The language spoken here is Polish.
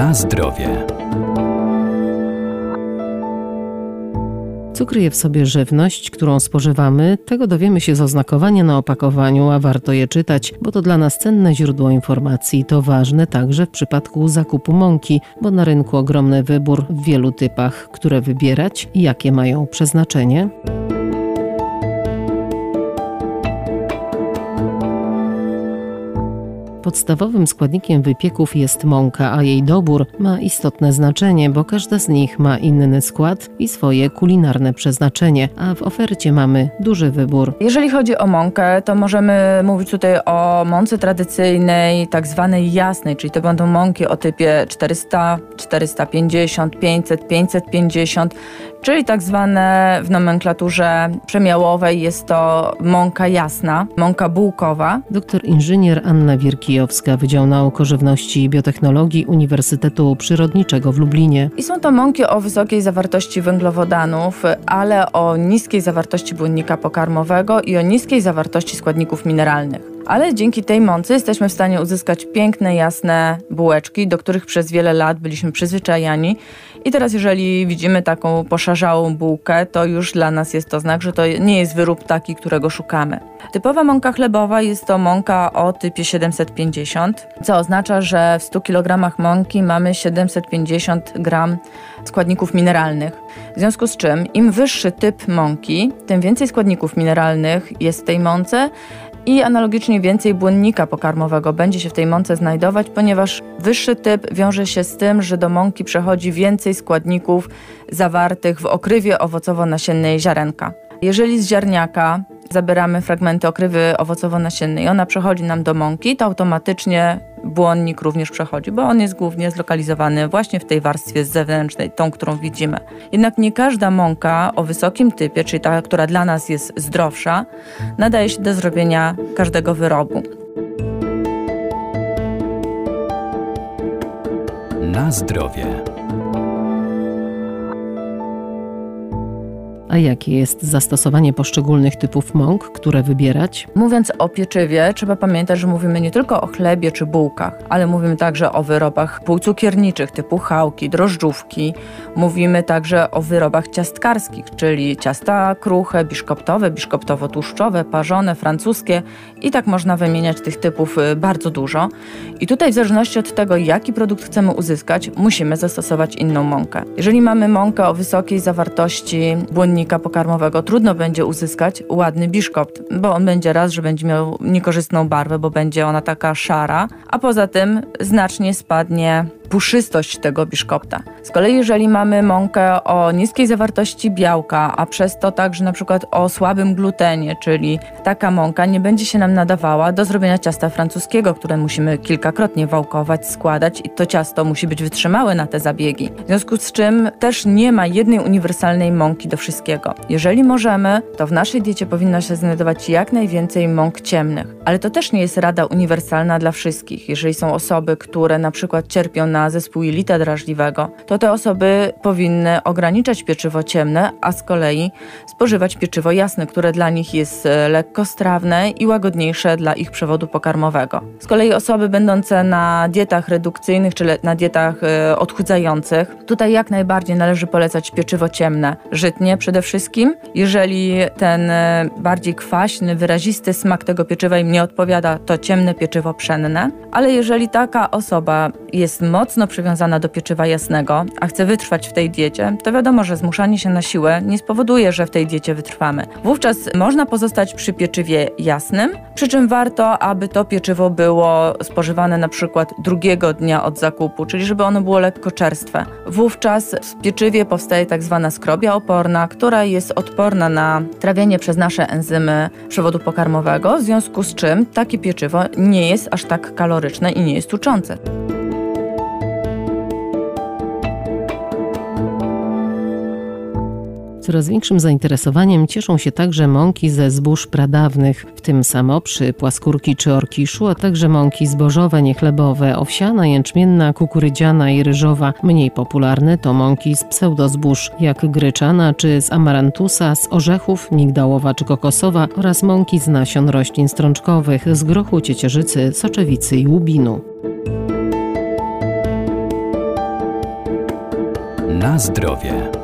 Na zdrowie. Co kryje w sobie żywność, którą spożywamy, tego dowiemy się z oznakowania na opakowaniu, a warto je czytać, bo to dla nas cenne źródło informacji. To ważne także w przypadku zakupu mąki, bo na rynku ogromny wybór w wielu typach, które wybierać i jakie mają przeznaczenie. Podstawowym składnikiem wypieków jest mąka, a jej dobór ma istotne znaczenie, bo każda z nich ma inny skład i swoje kulinarne przeznaczenie, a w ofercie mamy duży wybór. Jeżeli chodzi o mąkę, to możemy mówić tutaj o mące tradycyjnej, tak zwanej jasnej, czyli to będą mąki o typie 400, 450, 500, 550, czyli tak zwane w nomenklaturze przemiałowej jest to mąka jasna, mąka bułkowa. Doktor inżynier Anna Wierkijowska, Wydział Nauk o Żywności i Biotechnologii Uniwersytetu Przyrodniczego w Lublinie. I są to mąki o wysokiej zawartości węglowodanów, ale o niskiej zawartości błonnika pokarmowego i o niskiej zawartości składników mineralnych. Ale dzięki tej mące jesteśmy w stanie uzyskać piękne, jasne bułeczki, do których przez wiele lat byliśmy przyzwyczajani. I teraz, jeżeli widzimy taką poszarzałą bułkę, to już dla nas jest to znak, że to nie jest wyrób taki, którego szukamy. Typowa mąka chlebowa jest to mąka o typie 750, co oznacza, że w 100 kg mąki mamy 750 g składników mineralnych. W związku z czym, im wyższy typ mąki, tym więcej składników mineralnych jest w tej mące i analogicznie więcej błonnika pokarmowego będzie się w tej mące znajdować, ponieważ wyższy typ wiąże się z tym, że do mąki przechodzi więcej składników zawartych w okrywie owocowo-nasiennej ziarenka. Jeżeli z ziarniaka zabieramy fragmenty okrywy owocowo-nasiennej, ona przechodzi nam do mąki, to automatycznie błonnik również przechodzi, bo on jest głównie zlokalizowany właśnie w tej warstwie zewnętrznej, tą, którą widzimy. Jednak nie każda mąka o wysokim typie, czyli ta, która dla nas jest zdrowsza, nadaje się do zrobienia każdego wyrobu. Na zdrowie. A jakie jest zastosowanie poszczególnych typów mąk, które wybierać? Mówiąc o pieczywie, trzeba pamiętać, że mówimy nie tylko o chlebie czy bułkach, ale mówimy także o wyrobach półcukierniczych typu chałki, drożdżówki. Mówimy także o wyrobach ciastkarskich, czyli ciasta kruche, biszkoptowe, biszkoptowo-tłuszczowe, parzone, francuskie i tak można wymieniać tych typów y, bardzo dużo. I tutaj w zależności od tego, jaki produkt chcemy uzyskać, musimy zastosować inną mąkę. Jeżeli mamy mąkę o wysokiej zawartości błonnika, składnika pokarmowego. Trudno będzie uzyskać ładny biszkopt, bo on będzie raz, że będzie miał niekorzystną barwę, bo będzie ona taka szara, a poza tym znacznie spadnie puszystość tego biszkopta. Z kolei jeżeli mamy mąkę o niskiej zawartości białka, a przez to także na przykład o słabym glutenie, czyli taka mąka nie będzie się nam nadawała do zrobienia ciasta francuskiego, które musimy kilkakrotnie wałkować, składać i to ciasto musi być wytrzymałe na te zabiegi. W związku z czym też nie ma jednej uniwersalnej mąki do wszystkiego. Jeżeli możemy, to w naszej diecie powinno się znajdować jak najwięcej mąk ciemnych, ale to też nie jest rada uniwersalna dla wszystkich. Jeżeli są osoby, które na przykład cierpią na na zespół jelita drażliwego, to te osoby powinny ograniczać pieczywo ciemne, a z kolei spożywać pieczywo jasne, które dla nich jest e, lekkostrawne i łagodniejsze dla ich przewodu pokarmowego. Z kolei osoby będące na dietach redukcyjnych czy na dietach e, odchudzających, tutaj jak najbardziej należy polecać pieczywo ciemne, żytnie przede wszystkim. Jeżeli ten e, bardziej kwaśny, wyrazisty smak tego pieczywa im nie odpowiada, to ciemne pieczywo pszenne. Ale jeżeli taka osoba jest mocno mocno przywiązana do pieczywa jasnego, a chce wytrwać w tej diecie, to wiadomo, że zmuszanie się na siłę nie spowoduje, że w tej diecie wytrwamy. Wówczas można pozostać przy pieczywie jasnym, przy czym warto, aby to pieczywo było spożywane na przykład drugiego dnia od zakupu, czyli żeby ono było lekko czerstwe. Wówczas w pieczywie powstaje tak zwana skrobia oporna, która jest odporna na trawienie przez nasze enzymy przewodu pokarmowego, w związku z czym takie pieczywo nie jest aż tak kaloryczne i nie jest tuczące. Coraz większym zainteresowaniem cieszą się także mąki ze zbóż pradawnych, w tym samoprzy, płaskórki czy orkiszu, a także mąki zbożowe, niechlebowe, owsiana, jęczmienna, kukurydziana i ryżowa. Mniej popularne to mąki z pseudozbóż, jak gryczana czy z amarantusa, z orzechów, migdałowa czy kokosowa oraz mąki z nasion roślin strączkowych, z grochu, ciecierzycy, soczewicy i łubinu. Na zdrowie.